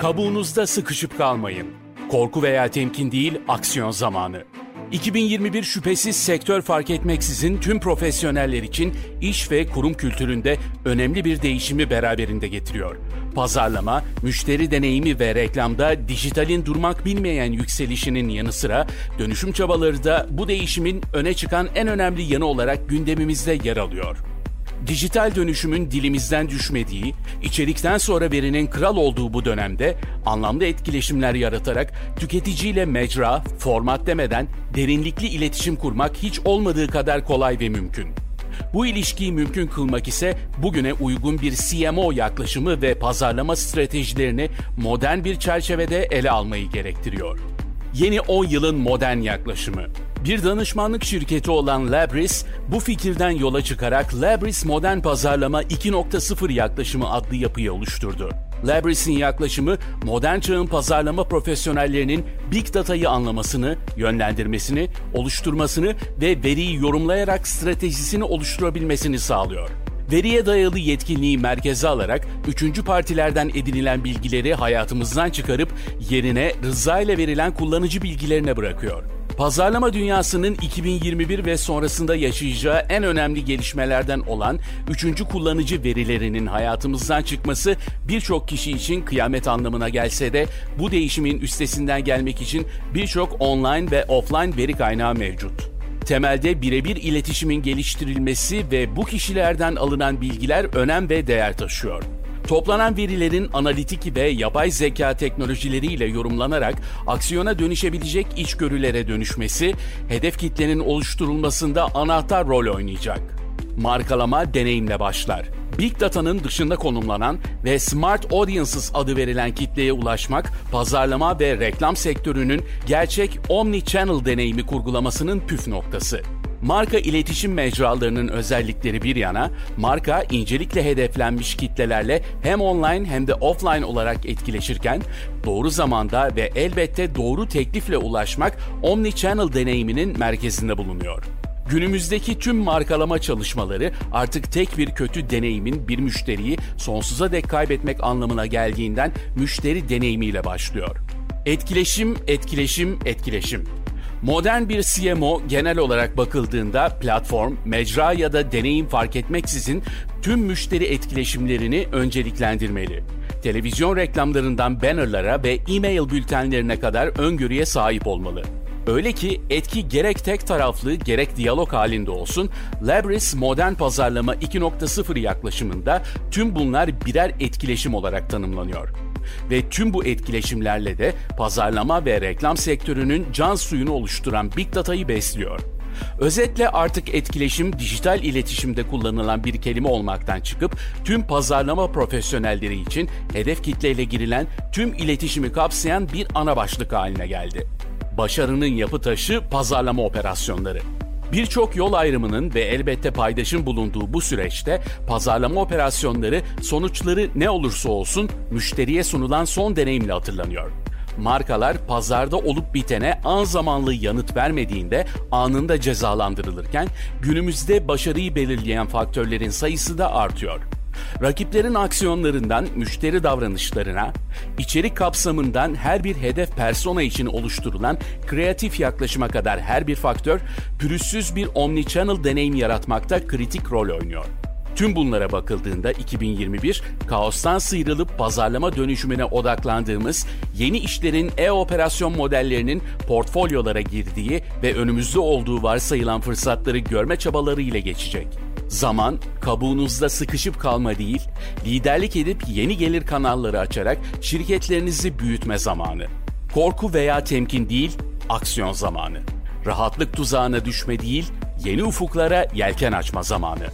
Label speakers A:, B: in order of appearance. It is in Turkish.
A: Kabuğunuzda sıkışıp kalmayın. Korku veya temkin değil, aksiyon zamanı. 2021 şüphesiz sektör fark etmeksizin tüm profesyoneller için iş ve kurum kültüründe önemli bir değişimi beraberinde getiriyor. Pazarlama, müşteri deneyimi ve reklamda dijitalin durmak bilmeyen yükselişinin yanı sıra dönüşüm çabaları da bu değişimin öne çıkan en önemli yanı olarak gündemimizde yer alıyor. Dijital dönüşümün dilimizden düşmediği, içerikten sonra verinin kral olduğu bu dönemde anlamlı etkileşimler yaratarak tüketiciyle mecra, format demeden derinlikli iletişim kurmak hiç olmadığı kadar kolay ve mümkün. Bu ilişkiyi mümkün kılmak ise bugüne uygun bir CMO yaklaşımı ve pazarlama stratejilerini modern bir çerçevede ele almayı gerektiriyor. Yeni 10 yılın modern yaklaşımı. Bir danışmanlık şirketi olan Labris, bu fikirden yola çıkarak Labris Modern Pazarlama 2.0 yaklaşımı adlı yapıyı oluşturdu. Labris'in yaklaşımı modern çağın pazarlama profesyonellerinin Big Data'yı anlamasını, yönlendirmesini, oluşturmasını ve veriyi yorumlayarak stratejisini oluşturabilmesini sağlıyor. Veriye dayalı yetkinliği merkeze alarak üçüncü partilerden edinilen bilgileri hayatımızdan çıkarıp yerine rıza ile verilen kullanıcı bilgilerine bırakıyor. Pazarlama dünyasının 2021 ve sonrasında yaşayacağı en önemli gelişmelerden olan üçüncü kullanıcı verilerinin hayatımızdan çıkması birçok kişi için kıyamet anlamına gelse de bu değişimin üstesinden gelmek için birçok online ve offline veri kaynağı mevcut. Temelde birebir iletişimin geliştirilmesi ve bu kişilerden alınan bilgiler önem ve değer taşıyor. Toplanan verilerin analitik ve yapay zeka teknolojileriyle yorumlanarak aksiyona dönüşebilecek içgörülere dönüşmesi, hedef kitlenin oluşturulmasında anahtar rol oynayacak. Markalama deneyimle başlar. Big Data'nın dışında konumlanan ve Smart Audiences adı verilen kitleye ulaşmak, pazarlama ve reklam sektörünün gerçek omni-channel deneyimi kurgulamasının püf noktası. Marka iletişim mecralarının özellikleri bir yana, marka incelikle hedeflenmiş kitlelerle hem online hem de offline olarak etkileşirken, doğru zamanda ve elbette doğru teklifle ulaşmak omni-channel deneyiminin merkezinde bulunuyor. Günümüzdeki tüm markalama çalışmaları artık tek bir kötü deneyimin bir müşteriyi sonsuza dek kaybetmek anlamına geldiğinden müşteri deneyimiyle başlıyor. Etkileşim, etkileşim, etkileşim. Modern bir CMO genel olarak bakıldığında platform, mecra ya da deneyim fark etmeksizin tüm müşteri etkileşimlerini önceliklendirmeli. Televizyon reklamlarından bannerlara ve e-mail bültenlerine kadar öngörüye sahip olmalı. Öyle ki etki gerek tek taraflı gerek diyalog halinde olsun, Labris modern pazarlama 2.0 yaklaşımında tüm bunlar birer etkileşim olarak tanımlanıyor. Ve tüm bu etkileşimlerle de pazarlama ve reklam sektörünün can suyunu oluşturan Big Data'yı besliyor. Özetle artık etkileşim dijital iletişimde kullanılan bir kelime olmaktan çıkıp tüm pazarlama profesyonelleri için hedef kitleyle girilen tüm iletişimi kapsayan bir ana başlık haline geldi. Başarının yapı taşı pazarlama operasyonları. Birçok yol ayrımının ve elbette paydaşın bulunduğu bu süreçte pazarlama operasyonları sonuçları ne olursa olsun müşteriye sunulan son deneyimle hatırlanıyor. Markalar pazarda olup bitene an zamanlı yanıt vermediğinde anında cezalandırılırken günümüzde başarıyı belirleyen faktörlerin sayısı da artıyor. Rakiplerin aksiyonlarından müşteri davranışlarına, içerik kapsamından her bir hedef persona için oluşturulan kreatif yaklaşıma kadar her bir faktör pürüzsüz bir omnichannel deneyim yaratmakta kritik rol oynuyor. Tüm bunlara bakıldığında 2021, kaostan sıyrılıp pazarlama dönüşümüne odaklandığımız yeni işlerin e-operasyon modellerinin portfolyolara girdiği ve önümüzde olduğu varsayılan fırsatları görme çabaları ile geçecek. Zaman, kabuğunuzda sıkışıp kalma değil, liderlik edip yeni gelir kanalları açarak şirketlerinizi büyütme zamanı. Korku veya temkin değil, aksiyon zamanı. Rahatlık tuzağına düşme değil, yeni ufuklara yelken açma zamanı.